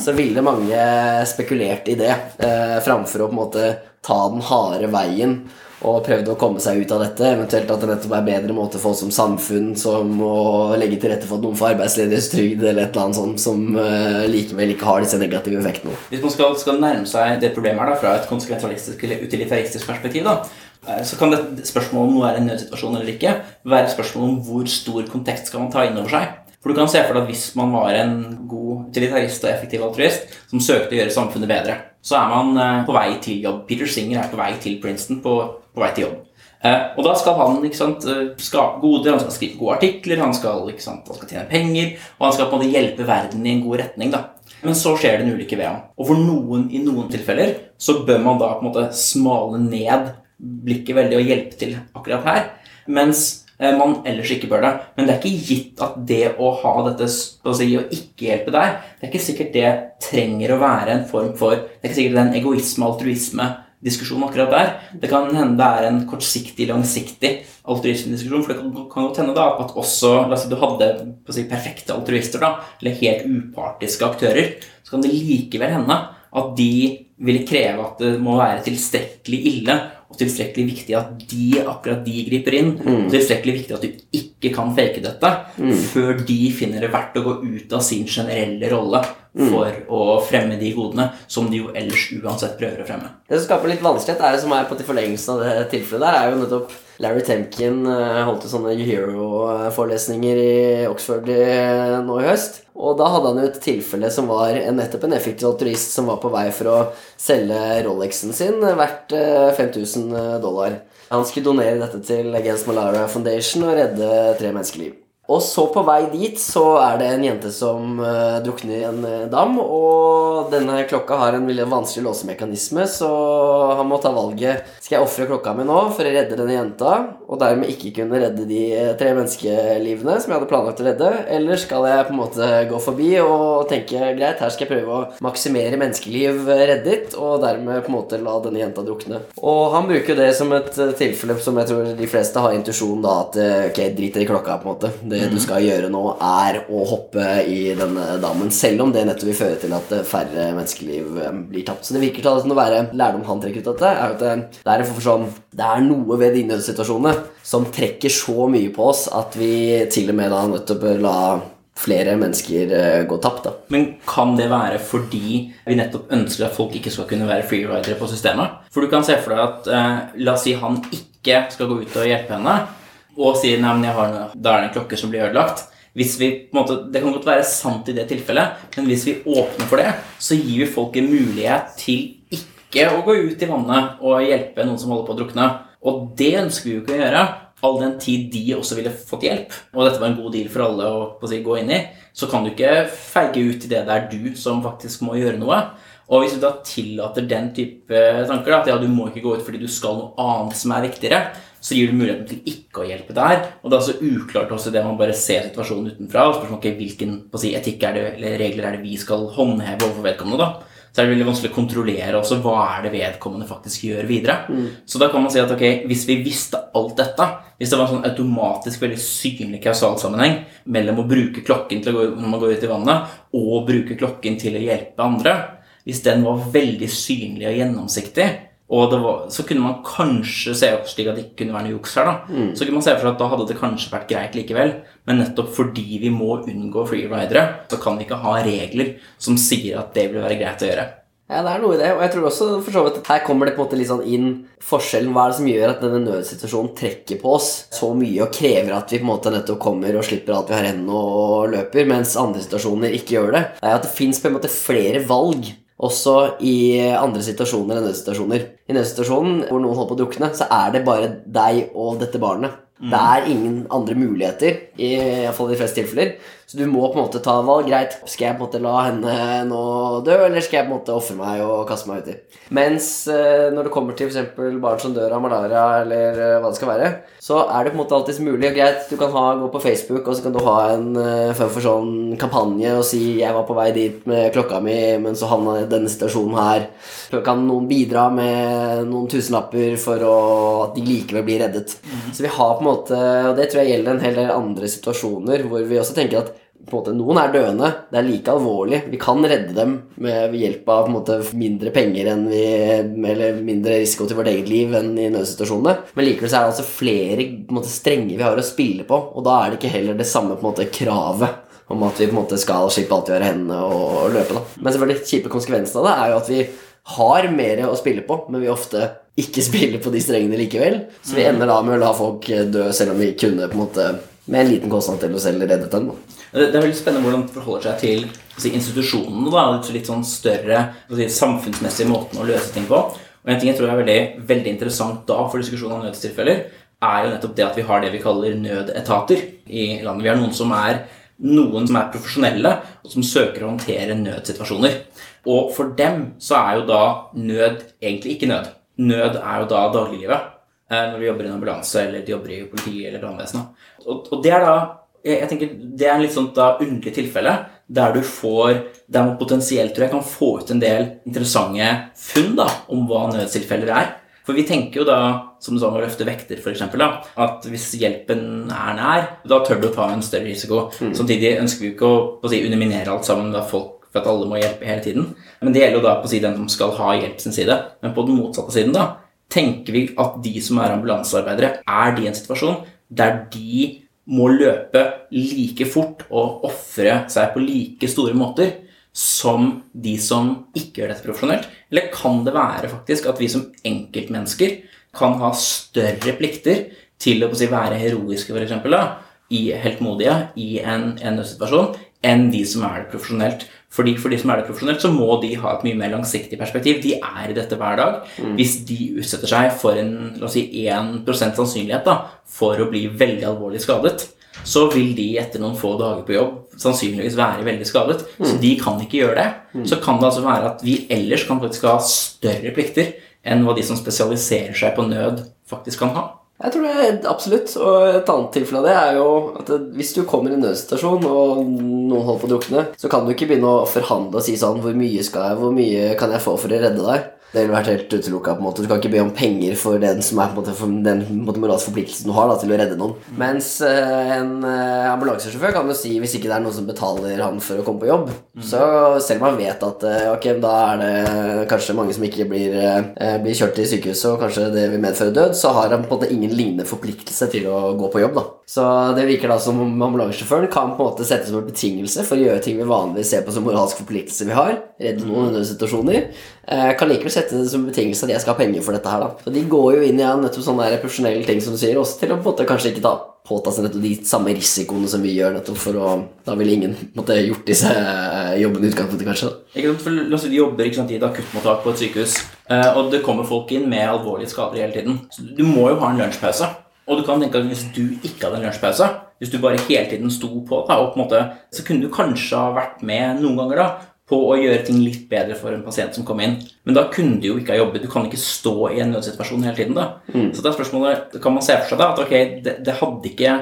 Så ville mange spekulert i det, eh, framfor å på en måte ta den harde veien og prøvde å komme seg ut av dette. Eventuelt at det nettopp er bedre måte for oss som samfunn som å legge til rette for at noen får arbeidsledighetstrygd eller et eller annet sånt som uh, likevel ikke har disse negative effektene. Hvis man skal, skal nærme seg det problemet her da, fra et konsekvensialistisk eller utilitaristisk perspektiv, da, eh, så kan det spørsmålet om noe er en nødsituasjon eller ikke, være et spørsmål om hvor stor kontekst skal man ta inn over seg. For du kan se for deg at Hvis man var en god utilitarist og effektiv altruist som søkte å gjøre samfunnet bedre, så er man eh, på vei til jobb. Peter Singer er på vei til Princeton på, på vei til jobb. Eh, og da skal han ikke sant, eh, skape goder, han skal skrive gode artikler, han skal, ikke sant, han skal tjene penger, og han skal på en måte hjelpe verden i en god retning. da. Men så skjer det en ulykke ved ham. Og for noen, i noen tilfeller så bør man da på en måte smale ned blikket veldig og hjelpe til akkurat her. Mens eh, man ellers ikke bør det. Men det er ikke gitt at det å ha dette å si, å ikke hjelpe deg, det er ikke sikkert det trenger å være en form for Det er ikke sikkert det er en egoisme, altruisme, diskusjon akkurat der. Det kan hende det er en kortsiktig, langsiktig altruismediskusjon. For det kan, kan godt hende da at også La oss si du hadde si, perfekte altruister, da, eller helt upartiske aktører. Så kan det likevel hende at de ville kreve at det må være tilstrekkelig ille og tilstrekkelig viktig at de akkurat de griper inn. Mm. Og tilstrekkelig viktig at du ikke kan fake dette før de finner det verdt å gå ut av sin generelle rolle Mm. for å fremme de godene som de jo ellers uansett prøver å fremme. Det som skaper litt vanskelighet, er det som er på til forlengelsen av det tilfellet der, er jo nettopp Larry Temkin eh, holdt jo sånne Hero-forelesninger i Oxford nå i høst. Og da hadde han jo et tilfelle som var nettopp en effektiv altruist som var på vei for å selge Rolexen sin verdt eh, 5000 dollar. Han skulle donere dette til Against Malaria Foundation og redde tre menneskeliv. Og så på vei dit så er det en jente som uh, drukner i en uh, dam. Og denne klokka har en veldig vanskelig låsemekanisme, så han må ta valget Skal jeg ofre klokka mi nå for å redde denne jenta, og dermed ikke kunne redde de eh, tre menneskelivene som jeg hadde planlagt å redde, eller skal jeg på en måte gå forbi og tenke greit, her skal jeg prøve å maksimere menneskeliv reddet, og dermed på en måte la denne jenta drukne. Og han bruker det som et tilfelle som jeg tror de fleste har intuisjon da, at ok, driter i klokka, på en måte. Det du skal gjøre nå, er å hoppe i denne dammen, selv om det nettopp vil føre til at eh, færre menneskeliv eh, blir tapt. Så det virker til å være lærdom han trekker ut av dette, er at det, det er sånn Det er noe ved de nødsituasjonene som trekker så mye på oss at vi til og med da nettopp bør la flere mennesker eh, gå tapt, da. Men kan det være fordi vi nettopp ønsker at folk ikke skal kunne være freeridere på systemet? For du kan se for deg at eh, la oss si han ikke skal gå ut og hjelpe henne, og sier nei, men jeg har noe, da er det en klokke som blir ødelagt. Hvis vi, på en måte, Det kan godt være sant i det tilfellet, men hvis vi åpner for det, så gir vi folk en mulighet til ikke å gå ut i vannet og hjelpe noen som holder på å drukne. Og det ønsker vi jo ikke å gjøre, all den tid de også ville fått hjelp. Og dette var en god deal for alle å si, gå inn i. Så kan du ikke feige ut i det det er du som faktisk må gjøre noe. Og hvis du da tillater den type tanker, da, at ja, du må ikke gå ut fordi du skal noe annet som er viktigere, så gir du muligheten til ikke å hjelpe der. Og det er også uklart også det man bare ser situasjonen utenfra. og spørsmål, okay, Hvilken si, etikk er det, eller regler er det vi skal håndheve overfor vedkommende? da? Så er det veldig vanskelig å kontrollere også hva er det vedkommende faktisk gjør videre. Så da kan man si at ok, hvis vi visste alt dette, hvis det var en sånn automatisk veldig synlig kausalsammenheng mellom å bruke klokken til å gå, når man går ut i vannet, og bruke klokken til å hjelpe andre, hvis den var veldig synlig og gjennomsiktig, og var, så kunne man kanskje se opp slik at det ikke kunne være noe juks her. da. Så kunne man se for seg at da hadde det kanskje vært greit likevel. Men nettopp fordi vi må unngå freeridere, så kan vi ikke ha regler som sier at det vil være greit å gjøre. Ja, det er noe i det, og jeg tror også for så vidt at her kommer det på en måte litt sånn inn forskjellen. Hva er det som gjør at denne nødsituasjonen trekker på oss så mye og krever at vi på en måte nettopp kommer og slipper alt vi har ennå og løper, mens andre situasjoner ikke gjør det? Det er at det fins på en måte flere valg også i andre situasjoner enn nødsituasjoner. I nødsituasjonen hvor noen holder på å drukne, så er det bare deg og dette barnet. Det er ingen andre muligheter, i, i fall i de fleste tilfeller. Så du må på en måte ta valg. Greit, skal jeg på en måte la henne nå dø, eller skal jeg på en måte ofre meg og kaste meg uti? Mens eh, når det kommer til f.eks. barn som dør av malaria, eller eh, hva det skal være, så er det på en måte alltids mulig. Greit, du kan ha, gå på Facebook, og så kan du ha en eh, form for sånn kampanje og si 'jeg var på vei dit med klokka mi, men så havna jeg i denne situasjonen her'. Kan noen bidra med noen tusenlapper for å, at de likevel blir reddet? Så vi har på en måte, og det tror jeg gjelder en hel del andre situasjoner, hvor vi også tenker at på en måte, noen er døende. Det er like alvorlig. Vi kan redde dem med hjelp av på en måte, mindre penger enn vi, eller mindre risiko til vårt eget liv enn i nødsituasjonene. Men likevel så er det altså flere på en måte, strenger vi har å spille på, og da er det ikke heller det samme på en måte, kravet om at vi på en måte skal slippe alt vi har i hendene og, løpe. da. Men selvfølgelig kjipe konsekvensen av det er jo at vi har mer å spille på, men vi ofte ikke spiller på de strengene likevel. Så vi ender da med å la folk dø, selv om vi kunne på en måte med en liten kostnad til å selv reddet dem. Det er veldig spennende hvordan det forholder seg til altså, institusjonene. da, litt sånn større si, samfunnsmessige måten å løse ting på. Og En ting jeg tror er veldig, veldig interessant da for diskusjonen om nødstilfeller, er jo nettopp det at vi har det vi kaller nødetater i landet. Vi har noen som er, noen som er profesjonelle, og som søker å håndtere nødsituasjoner. Og for dem så er jo da nød egentlig ikke nød. Nød er jo da dagliglivet. eh, Når du jobber i en ambulanse eller de jobber i politiet eller brannvesenet. Og, og det er da jeg, jeg tenker Det er en litt sånn da underlig tilfelle der du får Der man potensielt tror jeg kan få ut en del interessante funn da, om hva nødstilfeller er. For vi tenker jo da, som du sa med å løfte vekter, f.eks., at hvis hjelpen er nær, da tør du å ta en større risiko. Mm. Samtidig ønsker vi jo ikke å, å si, underminere alt sammen med folk for at alle må hjelpe hele tiden. Men det gjelder jo da på å si den som skal ha hjelp sin side. Men på den motsatte siden, da, tenker vi at de som er ambulansearbeidere, er de i en situasjon der de må løpe like fort og ofre seg på like store måter som de som ikke gjør dette profesjonelt? Eller kan det være faktisk at vi som enkeltmennesker kan ha større plikter til å være heroiske, f.eks., i heltmodige i en, en nødsituasjon, enn de som er det profesjonelt? Fordi For de som er det profesjonelt, så må de ha et mye mer langsiktig perspektiv. De er i dette hver dag. Mm. Hvis de utsetter seg for en la oss si 1% sannsynlighet da, for å bli veldig alvorlig skadet, så vil de etter noen få dager på jobb sannsynligvis være veldig skadet. Mm. Så de kan ikke gjøre det. Mm. Så kan det altså være at vi ellers kan faktisk ha større plikter enn hva de som spesialiserer seg på nød, faktisk kan ha. Jeg tror det er absolutt. Og et annet tilfelle av det er jo at hvis du kommer i en nødsituasjon og noen holder på å drukne, så kan du ikke begynne å forhandle og si sånn Hvor mye skal jeg, hvor mye kan jeg få for å redde deg? Det ville vært helt utelukka. Du kan ikke be om penger for den som er på en måte, for den moralske forpliktelsen du har da, til å redde noen. Mm. Mens uh, en uh, ambulansesjåfør kan jo si, hvis ikke det er noen som betaler han for å komme på jobb, mm. så selv om han vet at uh, ok, da er det kanskje mange som ikke blir, blir kjørt til sykehuset, og kanskje det vil medføre død, så har han på en måte ingen lignende forpliktelse til å gå på jobb. da. Så det virker da som om ambulansesjåføren kan på en måte settes som en betingelse for å gjøre ting vi vanligvis ser på som moralsk forpliktelse vi har, redde noen nødsituasjoner. situasjoner Eh, kan likevel sette det som betingelse at jeg skal ha penger for dette her. da. Så De går jo inn i ja, nettopp sånne profesjonelle ting som du sier, også til å på en måte kanskje ikke ta påta seg nettopp de samme risikoene som vi gjør. nettopp for å, Da ville ingen måtte, gjort disse eh, jobbene i utgangspunktet, kanskje. Ikke sant, for si de jobber ikke sant, i et akuttmottak på et sykehus, eh, og det kommer folk inn med alvorlige skader hele tiden. Så du må jo ha en lunsjpause. Og du kan tenke at hvis du ikke hadde en lunsjpause, hvis du bare hele tiden sto på, da, og på måte, så kunne du kanskje ha vært med noen ganger da, på å gjøre ting litt bedre for en pasient som kom inn. Men da kunne du jo ikke ha jobbet. Du kan ikke stå i en nødsituasjon hele tiden. da. Mm. Så det er spørsmålet, kan man se for seg da, at ok, det, det hadde ikke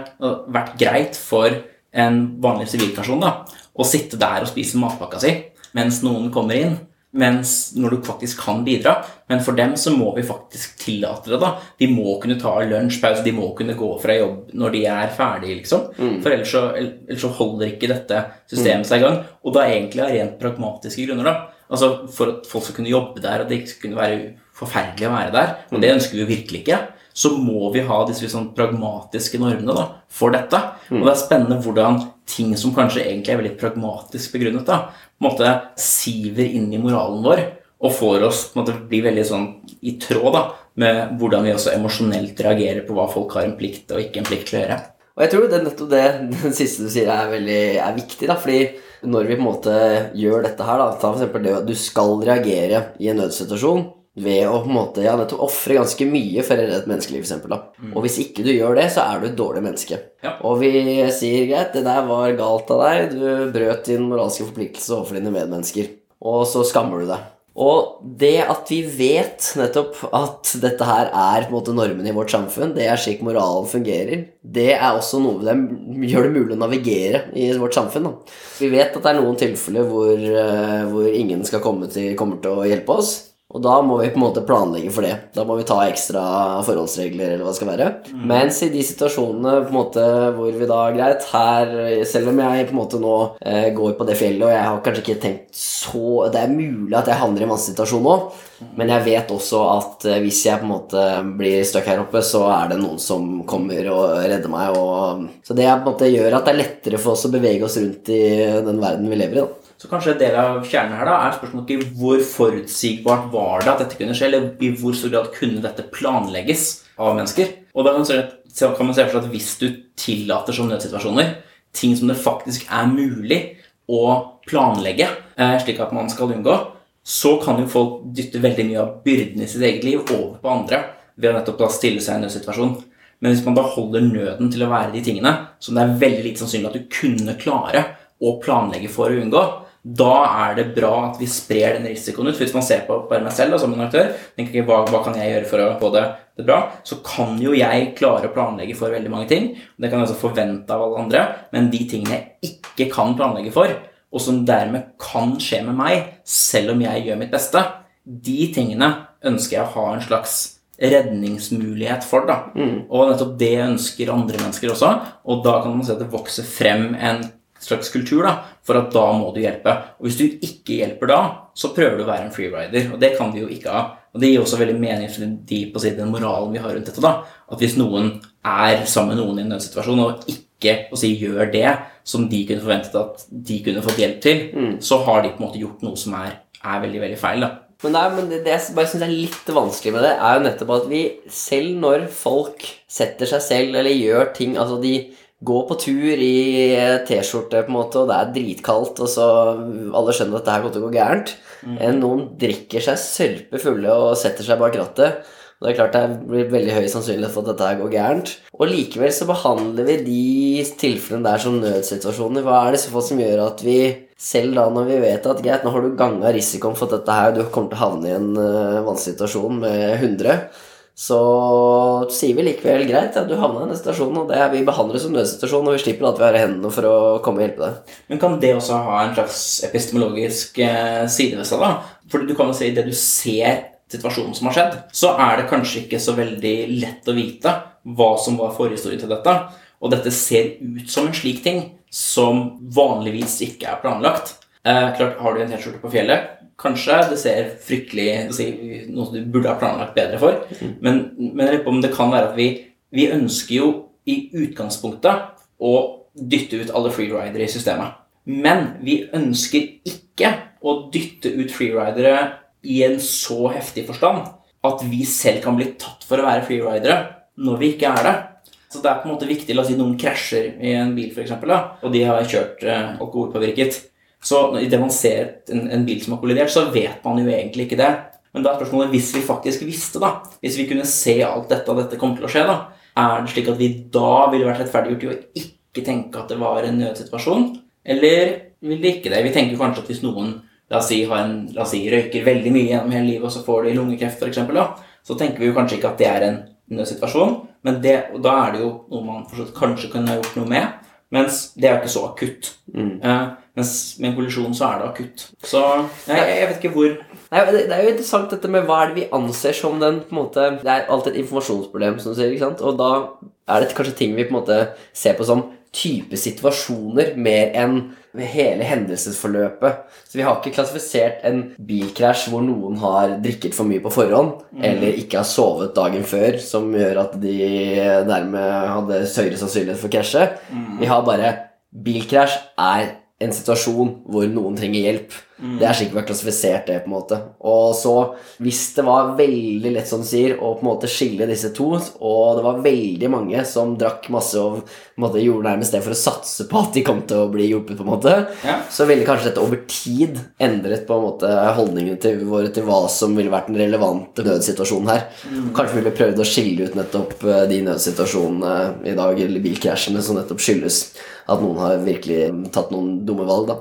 vært greit for en vanlig sivilperson da, å sitte der og spise matpakka si mens noen kommer inn mens når du faktisk kan bidra. Men for dem så må vi faktisk tillate det. da. De må kunne ta lunsjpause, de må kunne gå fra jobb når de er ferdige, liksom. Mm. For ellers så, ellers så, holder ikke dette systemet mm. seg i gang. Og da egentlig av rent pragmatiske grunner, da. Altså For at folk skal kunne jobbe der, og det ikke skal kunne være forferdelig å være der. Og det ønsker vi virkelig ikke så må vi ha disse sånn pragmatiske normene da, for dette. Mm. Og det er spennende hvordan ting som kanskje egentlig er veldig pragmatisk begrunnet, da, på en måte siver inn i moralen vår og får oss på en måte bli veldig sånn i tråd da, med hvordan vi også emosjonelt reagerer på hva folk har en plikt og ikke en plikt til å gjøre. Og jeg tror det nettopp det den siste du sier, er veldig er viktig. da, fordi når vi på en måte gjør dette her, da, ta f.eks. det at du skal reagere i en nødsituasjon ved å på en måte, ja, ofre ganske mye for å redde et menneskeliv. Eksempel, mm. Og hvis ikke du gjør det, så er du et dårlig menneske. Ja. Og vi sier greit, det der var galt av deg, du brøt din moralske forpliktelse overfor dine medmennesker. Og så skammer du deg. Og det at vi vet nettopp at dette her er på en måte normen i vårt samfunn, det er slik moralen fungerer, det er også noe det gjør det mulig å navigere i vårt samfunn. Da. Vi vet at det er noen tilfeller hvor, eh, hvor ingen skal komme til, kommer til å hjelpe oss. Og da må vi på en måte planlegge for det. Da må vi ta ekstra forholdsregler, eller hva det skal være. Mm. Mens i de situasjonene på en måte hvor vi da Greit, her Selv om jeg på en måte nå eh, går på det fjellet, og jeg har kanskje ikke tenkt så Det er mulig at jeg handler i en situasjoner nå, mm. men jeg vet også at eh, hvis jeg på en måte blir stuck her oppe, så er det noen som kommer og redder meg. Og, så det på en måte gjør at det er lettere for oss å bevege oss rundt i den verden vi lever i. da. Så kanskje en del av kjernen her da, er spørsmålet ikke hvor forutsigbart var det at dette kunne skje, eller i hvor stor grad kunne dette planlegges av mennesker. Og da kan man se for seg at hvis du tillater som nødsituasjoner, ting som det faktisk er mulig å planlegge, eh, slik at man skal unngå, så kan jo folk dytte veldig mye av byrden i sitt eget liv over på andre ved å nettopp da stille seg i en nødsituasjon. Men hvis man da holder nøden til å være de tingene som det er veldig lite sannsynlig at du kunne klare å planlegge for å unngå, da er det bra at vi sprer den risikoen ut. For hvis man ser på bare meg selv da, som en aktør, tenker ikke hva, hva kan jeg gjøre for å få det, det bra, så kan jo jeg klare å planlegge for veldig mange ting. Det kan jeg også forvente av alle andre, men de tingene jeg ikke kan planlegge for, og som dermed kan skje med meg, selv om jeg gjør mitt beste, de tingene ønsker jeg å ha en slags redningsmulighet for. da. Og nettopp det ønsker andre mennesker også. Og da kan man se at det vokser frem en slags kultur da, for at da må du hjelpe. Og hvis du ikke hjelper da, så prøver du å være en freerider. Og det kan vi jo ikke ha. Og det gir også veldig mening for de på si, den moralen vi har rundt dette. da, At hvis noen er sammen med noen i en nødsituasjon og ikke å si, gjør det som de kunne forventet at de kunne fått hjelp til, så har de på en måte gjort noe som er, er veldig, veldig feil. da. Men, nei, men det, det jeg bare synes er litt vanskelig med det, er jo nettopp at vi selv når folk setter seg selv eller gjør ting Altså de går på tur i T-skjorte, på en måte, og det er dritkaldt, og så alle skjønner at det her kommer til å gå gærent. Enn noen drikker seg sørpe fulle og setter seg bak rattet. Og det er klart det blir veldig høy sannsynlighet for at dette her går gærent. Og likevel så behandler vi de tilfellene der som nødsituasjoner. Hva er det så fall som gjør at vi, selv da når vi vet at greit, nå har du ganga risikoen for at dette her, du kommer til å havne i en uh, vanskelig situasjon med 100, så sier vi likevel greit, ja, du havna i den situasjonen, og det er, vi behandler som nødsituasjon, og vi slipper at vi har hendene for å komme og hjelpe deg. Men kan det også ha en slags epistemologisk eh, side ved seg? da? Fordi du kan jo si det du ser situasjonen som har skjedd, så er det kanskje ikke så veldig lett å vite hva som var forhistorien til dette. Og dette ser ut som en slik ting som vanligvis ikke er planlagt. Eh, klart, Har du en T-skjorte på fjellet, kanskje det ser fryktelig si, Noe du burde ha planlagt bedre for. Men, men på om det kan være at vi, vi ønsker jo i utgangspunktet å dytte ut alle freeridere i systemet. Men vi ønsker ikke å dytte ut freeridere i en så heftig forstand at vi selv kan bli tatt for å være freeridere når vi ikke er det. Så det er på en måte viktig, La oss si noen krasjer i en bil, da, og de har kjørt eh, alkoholpåvirket. Så idet man ser en, en bil som har kollidert, så vet man jo egentlig ikke det. Men da er spørsmålet hvis vi faktisk visste, da, hvis vi kunne se alt dette og dette kom til å skje, da, er det slik at vi da ville vært rettferdiggjort i å ikke tenke at det var en nødsituasjon? Eller vil det ikke det? Vi tenker kanskje at hvis noen la oss si, en, la oss si, røyker veldig mye gjennom hele livet, og så får de lungekreft, da, så tenker vi jo kanskje ikke at det er en nødsituasjon, men det, da er det jo noe man kanskje kunne ha gjort noe med. Mens det er ikke så akutt. Eh, mens med en kollisjon så er det akutt. Så jeg, jeg vet ikke hvor Nei, det, det er jo interessant dette med hva er det vi anser som den på en måte, Det er alltid et informasjonsproblem, som du sier, ikke sant? og da er det kanskje ting vi på en måte ser på som type situasjoner mer enn hele hendelsesforløpet. Så vi har ikke klassifisert en bilkrasj hvor noen har drikket for mye på forhånd, eller ikke har sovet dagen før, som gjør at de dermed hadde høyere sannsynlighet for å krasje. Vi har bare bilkrasj er en situasjon hvor noen trenger hjelp. Det er slik vi har klassifisert det. på en måte Og så, hvis det var veldig lett som du sier å på en måte skille disse to, og det var veldig mange som drakk masse og måte gjorde nærmest det for å satse på at de kom til å bli hjulpet, på en måte Ja. så ville kanskje dette over tid endret på en måte holdningene til våre til hva som ville vært den relevante nødsituasjonen her. Kanskje vi ville prøvd å skille ut nettopp eh, de nødsituasjonene i dag, eller bilkrasjene, som nettopp skyldes at noen har virkelig tatt noen dumme valg. da.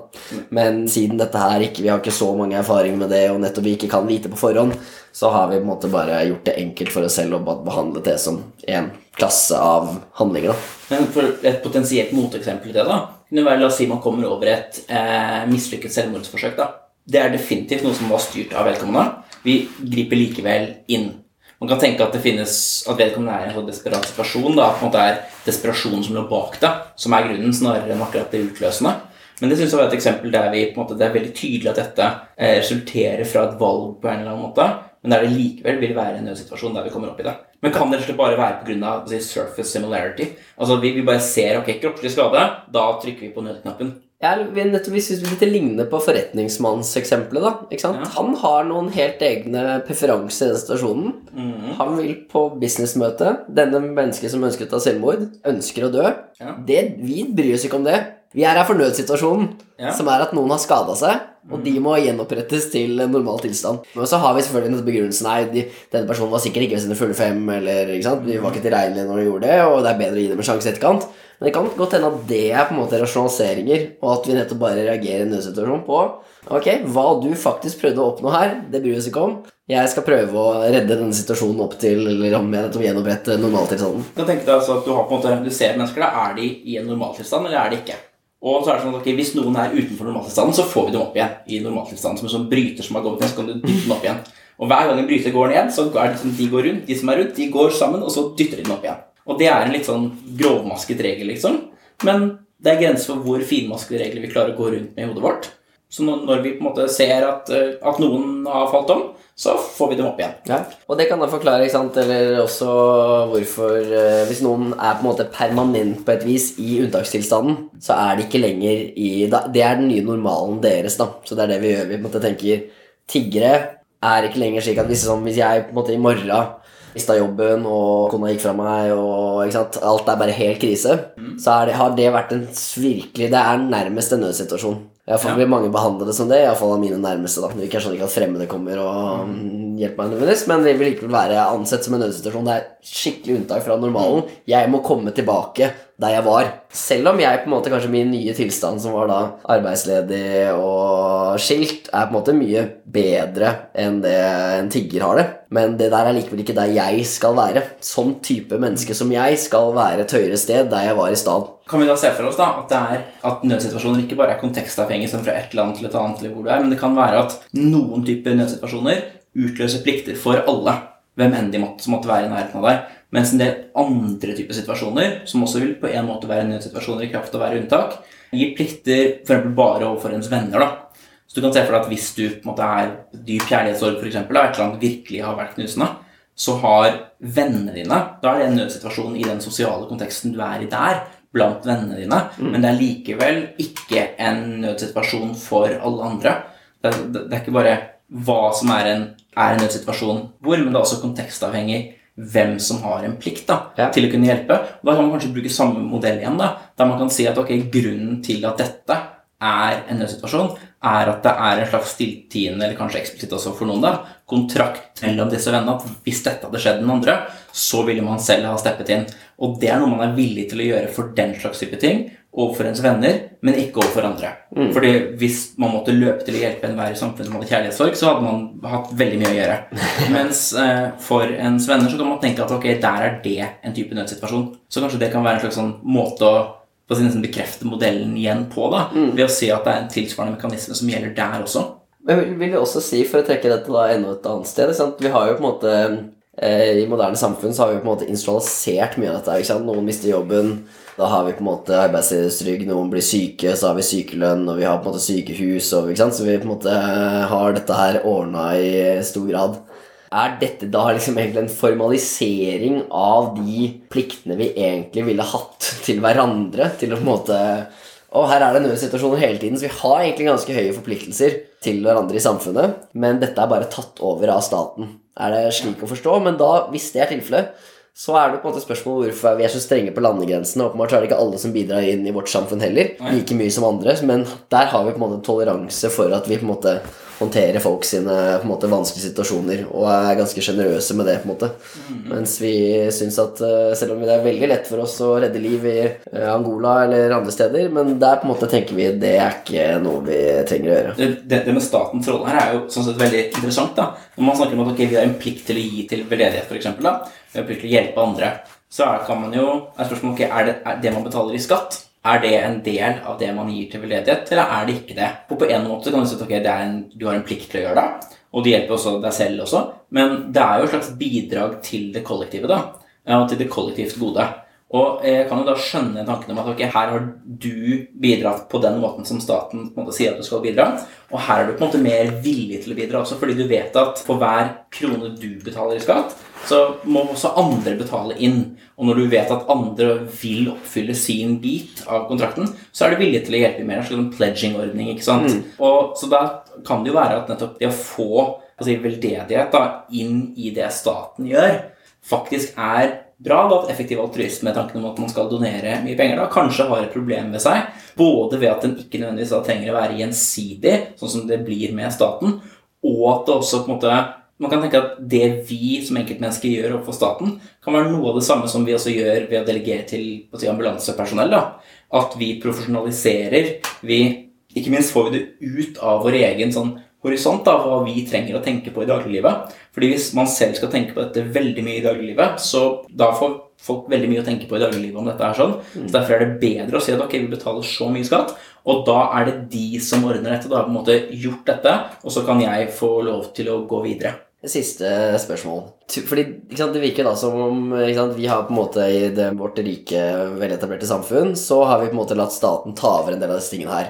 Men siden dette her ikke, vi har ikke så mange erfaringer med det, og nettopp vi ikke kan vite på forhånd, så har vi på en måte bare gjort det enkelt for oss selv og behandle det som en klasse av handlinger. da. Men for et potensielt moteksempel til da, kunne være, la oss si man kommer over et eh, mislykket selvmordsforsøk. da. Det er definitivt noe som var styrt av vedkommende. Vi griper likevel inn. Man kan tenke at det finnes, at vedkommende er i en sånn desperat situasjon. da, at det er desperasjonen som lå bak det, som er grunnen, snarere enn akkurat det utløsende. Men det synes jeg var et eksempel der vi, på en måte, det er veldig tydelig at dette eh, resulterer fra et valg på en eller annen måte, men der det likevel vil være en nødsituasjon der vi kommer opp i det. Men kan det bare være pga. Si, surface similarity? Altså vi, vi bare ser ok, kroppslig skade, da trykker vi på nødknappen. Ja, vi- nettopp hvis hvis dette ligner på forretningsmannseksempelet, da. Ikke sant? Ja. Han har noen helt egne preferanser i den situasjonen. Mhm. Han vil på businessmøte. Denne mennesket som ønsker å ta selvmord, ønsker å dø. Ja. Det, vi bryr oss ikke om det. Vi er her for nødsituasjonen, Ja. som er at noen har skada seg, og de må gjenopprettes til normal tilstand. Men så har vi selvfølgelig en begrunnelse Nei, de, denne personen var sikkert ikke ved sine fulle fem, eller ikke sant? de var ikke tilregnelige når de gjorde det, og det er bedre å gi dem en sjanse i etterkant. Men det kan godt hende at det er på en måte rasjonaliseringer, og at vi nettopp bare reagerer i en nødsituasjon på Ok, hva du faktisk prøvde å oppnå her, det bryr vi oss ikke om. Jeg skal prøve å redde denne situasjonen opp til Eller om jeg nettopp gjenopprette normaltilstanden. Du, altså du, har på en måte, du ser mennesker, da, er de i en normaltilstand, eller er de ikke? Og så er det sånn ok, Hvis noen er utenfor normaltilstanden, så får vi dem opp igjen i normaltilstanden. Som en sånn bryter som har gått ned, så kan du dytte den opp igjen. Og hver gang en bryter går ned, så er det sånn de går rundt, de som er rundt, de går sammen, og så dytter de den opp igjen. Og det er en litt sånn grovmasket regel, liksom. Men det er grenser for hvor finmaskede regler vi klarer å gå rundt med i hodet vårt. Så når vi på en måte ser at, eh, at noen har falt om, så får vi dem opp igjen. Ja. Og det kan da forklare, ikke sant, eller også hvorfor eh, Hvis noen er på en måte permanent på et vis i unntakstilstanden, så er de ikke lenger i da, Det er den nye normalen deres, da. Så det er det vi gjør. Vi på en måte tenker Tiggere er ikke lenger slik at hvis, sånn, hvis jeg på en måte i morgen mista jobben, og kona gikk fra meg, og alt er bare helt krise, så er det, har det vært en virkelig Det er nærmest en nødsituasjon. Iallfall Ja. blir mange behandle det som det, iallfall av mine nærmeste. da. Det er ikke sånn ikke at fremmede kommer og mm, hjelper meg, nødvendigvis, men det vil likevel være ansett som en nødsituasjon. Det er skikkelig unntak fra normalen. Jeg må komme tilbake der jeg var. Selv om jeg på en måte kanskje min nye tilstand, som var da arbeidsledig og skilt, er på en måte mye bedre enn det en tigger har det. Men det der er likevel ikke der jeg skal være. Sånn type menneske som jeg skal være et høyere sted der jeg var i stad. Kan vi da se for oss da at, det er, at nødsituasjoner ikke bare er kontekstavhengig som fra et annet til et annet, eller hvor du er, men det kan være at noen typer nødsituasjoner utløser plikter for alle, hvem enn de måtte, som måtte være i nærheten av deg. Mens en del andre typer situasjoner, som også vil på en måte være nødsituasjoner i kraft av å være unntak, gir plikter eksempel bare overfor ens venner. da. Så du kan se for deg at hvis du på en måte er dyp kjærlighetssorg, eksempel, da, et eller annet virkelig har vært knusende, så har vennene dine Da er det en nødsituasjon i den sosiale konteksten du er i der, blant vennene dine, men det er likevel ikke en nødsituasjon for alle andre. Det er, det er ikke bare hva som er en, er en nødsituasjon hvor, men det er også kontekstavhengig hvem som har en plikt da, Ja. til å kunne hjelpe. Og da kan man kanskje bruke samme modell igjen, da, der man kan si at ok, grunnen til at dette er en nødsituasjon, er at det er en slags stilltiende, eller kanskje eksplisitt også for noen, da, kontrakt mellom disse vennene at hvis dette hadde skjedd den andre, så ville man selv ha steppet inn. Og det er noe man er villig til å gjøre for den slags type ting overfor ens venner, men ikke overfor andre. Fordi hvis man måtte løpe til å hjelpe enhver i samfunnet som hadde kjærlighetssorg, så hadde man hatt veldig mye å gjøre. Mens eh, for ens venner så kan man tenke at ok, der er det en type nødsituasjon. Så kanskje det kan være en slags sånn måte å på sin si bekrefte modellen igjen på, da, ved å se at det er en tilsvarende mekanisme som gjelder der også. Men vil- jo også si, for å trekke dette da enda et annet sted sant? Vi har jo på en måte eh, I moderne samfunn så har vi på en måte institusjonalisert mye av dette. ikke sant? Noen mister jobben, da har vi på en måte arbeidsledighetstrygd. Noen blir syke, så har vi sykelønn, og vi har på en måte sykehus. Og, ikke sant? Så vi på en måte har dette her ordna i stor grad. Er dette da liksom egentlig en formalisering av de pliktene vi egentlig ville hatt til hverandre? Til å på en måte Og her er det nødsituasjoner hele tiden, så vi har egentlig ganske høye forpliktelser til hverandre i samfunnet, men dette er bare tatt over av staten. Er det slik å forstå? Men da, hvis det er tilfellet, så er det på en måte spørsmål hvorfor vi er så strenge på landegrensene. Åpenbart er det ikke alle som bidrar inn i vårt samfunn heller, like mye som andre, men der har vi på en måte toleranse for at vi på en måte håndterer folk sine på en måte vanskelige situasjoner og er ganske sjenerøse med det. på en måte Mens vi syns at eh, selv om det er veldig lett for oss å redde liv i eh, Angola eller andre steder, men der på en måte tenker vi det er ikke noe vi trenger å gjøre. det, det, det med statens rolle her er jo sånn sett veldig interessant. da. Når man snakker om at okay, vi har en plikt til å gi til veldedighet, f.eks., vi har plikt til å hjelpe andre, så er, kan man jo, er spørsmålet okay, er det, er det man betaler i skatt, er det en del av det man gir til veldedighet, eller er det ikke det? Og på en måte kan du si at okay, en, du har en plikt til å gjøre det, og det hjelper også deg selv også, men det er jo et slags bidrag til det kollektive, da, og til det kollektivt gode. Og jeg kan jo da skjønne tanken om at ok, her har du bidratt på den måten som staten måte sier at du skal bidra, og her er du på en måte mer villig til å bidra også, fordi du vet at for hver krone du betaler i skatt, så må også andre betale inn. Og når du vet at andre vil oppfylle sin bit av kontrakten, så er du villig til å hjelpe mer. En slags pledging-ordning, ikke sant. Og, så da kan det jo være at nettopp det å få altså, veldedighet da, inn i det staten gjør, faktisk er bra. da, At effektiv altruisme, tanken om at man skal donere mye penger, da, kanskje har et problem ved seg. Både ved at den ikke nødvendigvis da trenger å være gjensidig, sånn som det blir med staten, og at det også på en måte man kan tenke at det vi som enkeltmennesker gjør overfor staten, kan være noe av det samme som vi også gjør ved å delegere til på å si, ambulansepersonell. Da. At vi profesjonaliserer. Vi, ikke minst får vi det ut av vår egen sånn horisont av hva vi trenger å tenke på i dagliglivet. Fordi hvis man selv skal tenke på dette veldig mye i dagliglivet, så da får folk veldig mye å tenke på i dagliglivet om dette. her sånn. Så Derfor er det bedre å si at ok, vi betaler så mye skatt, og da er det de som ordner dette. Da har på en måte gjort dette, og så kan jeg få lov til å gå videre. Siste spørsmål. Fordi sant, Det virker da som om sant, vi har på en måte i det, vårt rike, veletablerte samfunn, så har vi på en måte latt staten ta over en del av disse tingene her.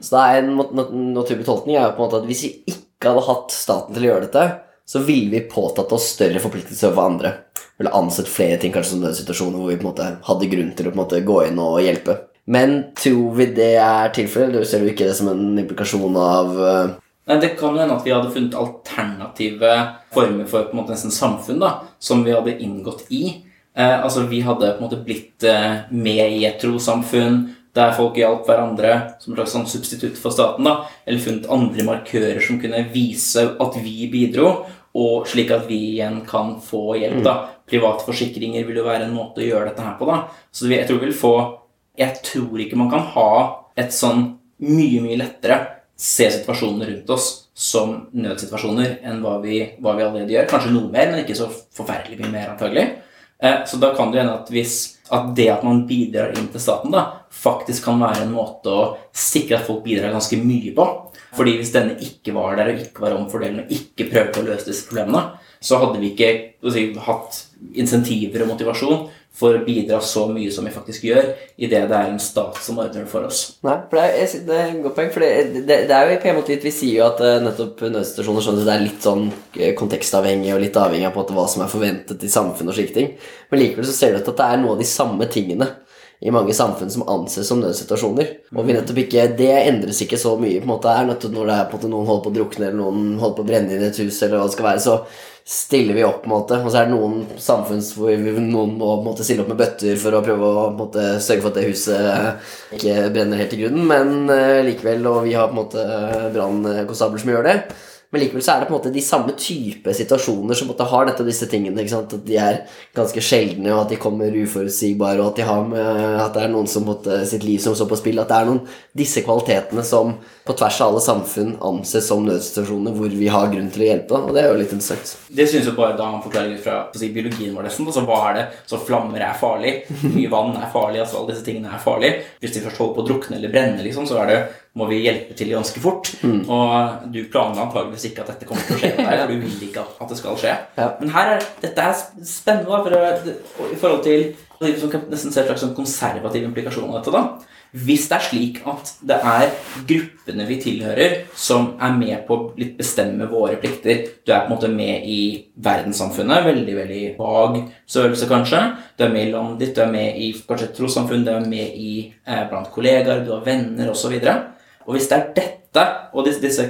Så det er en naturlig tolkning er på en måte at hvis vi ikke hadde hatt staten til å gjøre dette, så ville vi påtatt oss større forpliktelser overfor andre. Eller ansett flere ting kanskje som nødsituasjoner hvor vi på en måte hadde grunn til å på en måte gå inn og hjelpe. Men tror vi det er tilfellet, eller ser du ikke det som en implikasjon av eh, Nei, Det kan jo hende at vi hadde funnet alternative former for på en måte nesten samfunn da, som vi hadde inngått i. Eh, altså Vi hadde på en måte blitt eh, med i et trossamfunn der folk hjalp hverandre som et slags sånn substitutt for staten. da, Eller funnet andre markører som kunne vise at vi bidro, og slik at vi igjen kan få hjelp. da. Private forsikringer vil jo være en måte å gjøre dette her på. da. Så jeg tror vi vil få Jeg tror ikke man kan ha et sånn mye, mye lettere se situasjonene rundt oss som nødsituasjoner enn hva vi, hva vi allerede gjør. Kanskje noe mer, men ikke så forferdelig mye mer, antagelig. Eh, Så da kan det hende at hvis at det at man bidrar inn til staten, da, faktisk kan være en måte å sikre at folk bidrar ganske mye på. Fordi hvis denne ikke var der og ikke var omfordelende og ikke prøvde å løse disse problemene, så hadde vi ikke si, hatt insentiver og motivasjon for å bidra så mye som vi faktisk gjør, idet det er en stat som ordner det for oss. Nei, for det er, det er en godt poeng. For det, det, det er jo på en måte litt Vi sier jo at eh, nettopp nødsituasjoner sånn det er litt sånn eh, kontekstavhengig og litt avhengig av på hva som er forventet i samfunnet og slike ting. Men likevel så ser du at det er noe av de samme tingene i mange samfunn som anses som nødsituasjoner. Og vi nettopp ikke, det endres ikke så mye. på en måte er nettopp Når det er på en måte noen holder på å drukne, eller noen holder på å brenne inn i et hus, eller hva det skal være, så stiller vi opp. på en måte Og så er det noen samfunn hvor vi, noen må på en måte stille opp med bøtter for å prøve å på en måte sørge for at det huset ikke brenner helt i grunnen. Men uh, likevel, og vi har på en måte brannkonstabler som gjør det. Men likevel så er det på en måte de samme type situasjoner som måte har nettopp disse tingene. At de er ganske sjeldne, og at de kommer uforutsigbare, og at, de har med, at det er noen som måtte sitt liv som står på spill. At det er noen disse kvalitetene som på tvers av alle samfunn anses som nødsituasjoner hvor vi har grunn til å hjelpe. Og det er jo litt interessant. Det synes jeg bare da han forklarer ut fra si, biologien vår nesten. Altså, hva er det? Så flammer er farlig. Mye vann er farlig. altså Alle disse tingene er farlig. Hvis de først holder på å drukne eller brenne, liksom, så er det, må vi hjelpe til ganske fort. Og du planla antageligvis ikke at dette kommer til å skje med deg. for Du vil ikke at det skal skje. Ja. Men her er, dette er spennende da, for i forhold til som kan nesten ser slags sånn konservativ implikasjon av dette. da hvis det er slik at det er gruppene vi tilhører, som er med på å litt bestemme våre plikter Du er på en måte med i verdenssamfunnet, veldig veldig vag størrelse, kanskje. Du er med i landet ditt, du er med i kanskje et trossamfunn, du er med i, eh, blant kollegaer, du har venner osv. Og hvis det er dette, og disse, disse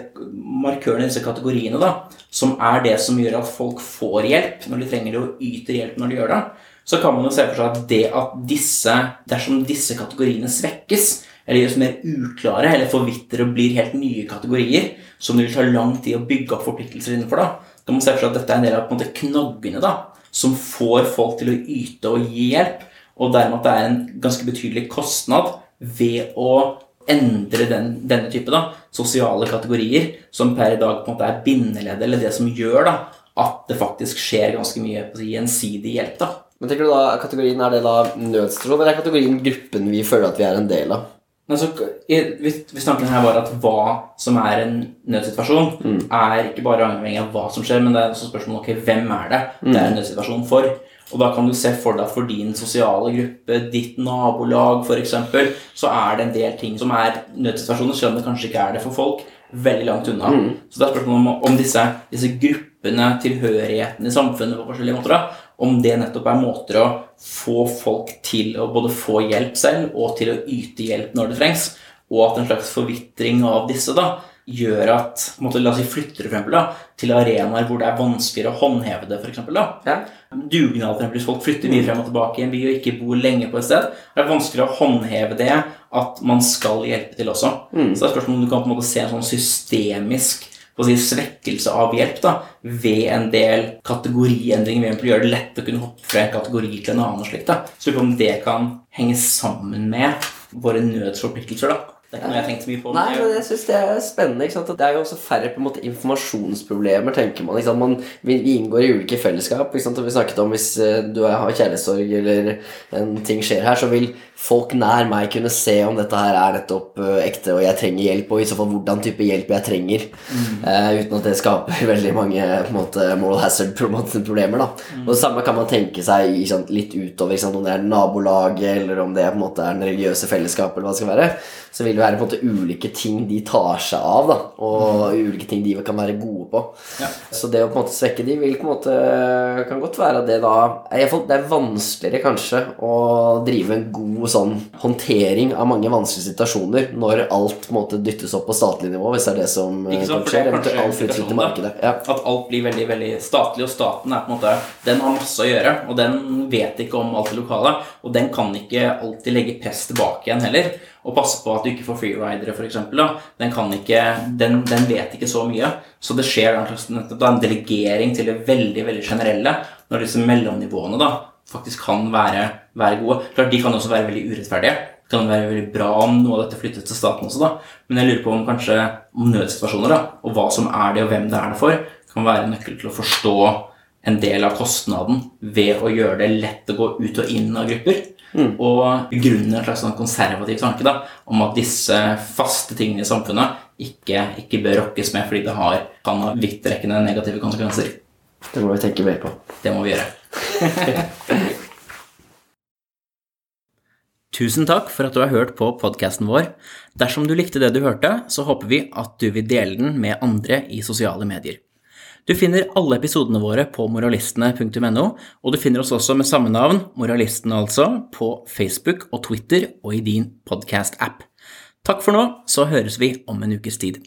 markørene, disse kategoriene, da, som er det som gjør at folk får hjelp når de trenger det, og yter hjelp når de gjør det, så kan man jo se for seg at det at disse, dersom disse kategoriene svekkes, eller gjøres mer uklare, eller forvitrer og blir helt nye kategorier, som det vil ta lang tid å bygge opp forpliktelser innenfor, da, kan man se for seg at dette er en del av på en måte, knaggene da, som får folk til å yte og gi hjelp, og dermed at det er en ganske betydelig kostnad ved å endre den, denne type da, sosiale kategorier, som per i dag på en måte er bindeleddet, eller det som gjør da, at det faktisk skjer ganske mye på gjensidig hjelp. da. Men tenker du da kategorien Er det da nødsituasjon, eller er kategorien gruppen vi føler at vi er en del av? Altså, hvis, tanken her var at hva som er en nødsituasjon, er ikke bare avhengig av hva som skjer, men det er også spørsmålet ok, hvem er det det er en nødsituasjon for. Og da kan du se for deg at for din sosiale gruppe, ditt nabolag f.eks., så er det en del ting som er nødsituasjoner, selv om det kanskje ikke er det for folk, veldig langt unna. Så det er spørsmålet om, om disse, disse gruppene, tilhørigheten i samfunnet på forskjellige måter, om det nettopp er måter å få folk til å både få hjelp selv og til å yte hjelp når det trengs, og at en slags forvitring av disse da, gjør at på en måte, La oss si flytter for eksempel, da, til arenaer hvor det er vanskeligere å håndheve det. For eksempel, da. Ja. Dugnad, for eksempel, hvis folk flytter mye frem og tilbake i en by og ikke bor lenge på et sted, er det vanskeligere å håndheve det at man skal hjelpe til også. Så det er spørsmålet om du kan på en måte se en sånn systemisk på å si, svekkelse av hjelp da, ved en del kategoriendringer. ved å gjøre det lett å kunne hoppe fra en kategori til en annen. og slikt da. Så om det kan henge sammen med våre nødsforpliktelser. da. Det er ikke noe jeg har tenkt så mye på. Nei, men jeg- synes det er spennende. ikke sant? Det er jo også færre på en måte informasjonsproblemer, tenker man. ikke sant? man vi, vi inngår i ulike fellesskap. ikke sant? Og vi snakket om Hvis eh, du er- har kjærlighetssorg eller en ting skjer her, så vil folk nær meg kunne se om dette her er nettopp uh, ekte og jeg trenger hjelp, og i så fall hvordan type hjelp jeg trenger. eh, uten at det skaper veldig mange på en måte, moral hazard-problemer. da. Og Det samme kan man tenke seg sant, litt utover, ikke sant? om det er nabolaget eller om det på en måte er den religiøse fellesskapet. eller hva det skal være, Så vil det være på en måte ulike ting de tar seg av, da, og ulike ting de kan være gode på. Ja. Så det å på en måte svekke de vil på en måte kan godt være det da Det er vanskeligere kanskje å drive en god sånn håndtering av mange vanskelige situasjoner når alt på en måte dyttes opp på statlig nivå, hvis det er det som skjer Ikke sant, kan skje. det er Eventuelt kanskje alt flyttes ut i markedet. Ja. At alt blir veldig veldig statlig, og staten er på en måte Den har masse å gjøre, og den vet ikke om alt det lokale. Og den kan ikke alltid legge press tilbake igjen heller. Og passe på at du ikke får freeridere, f.eks. Den, kan ikke- den, den vet ikke så mye. Så det skjer en en delegering til det veldig veldig generelle når disse mellomnivåene da faktisk kan være, være gode. Klart, De kan også være veldig urettferdige. Det kan være veldig bra om noe av dette flyttes til staten også, da. Men jeg lurer på om kanskje om nødsituasjoner, da, og hva som er det, og hvem det er det for, kan være nøkkel til å forstå en del av kostnaden ved å gjøre det lett å gå ut og inn av grupper. Og begrunner en slags sånn konservativ tanke da, om at disse faste tingene i samfunnet ikke, ikke bør rokkes med fordi det har, kan ha vidtrekkende negative konsekvenser. Det må vi tenke mer på. Det må vi gjøre. Tusen takk for at du har hørt på podkasten vår. Dersom du likte det du hørte, så håper vi at du vil dele den med andre i sosiale medier. Du finner alle episodene våre på moralistene.no, og du finner oss også med samme navn, Moralistene altså, på Facebook og Twitter og i din podkast-app. Takk for nå, så høres vi om en ukes tid.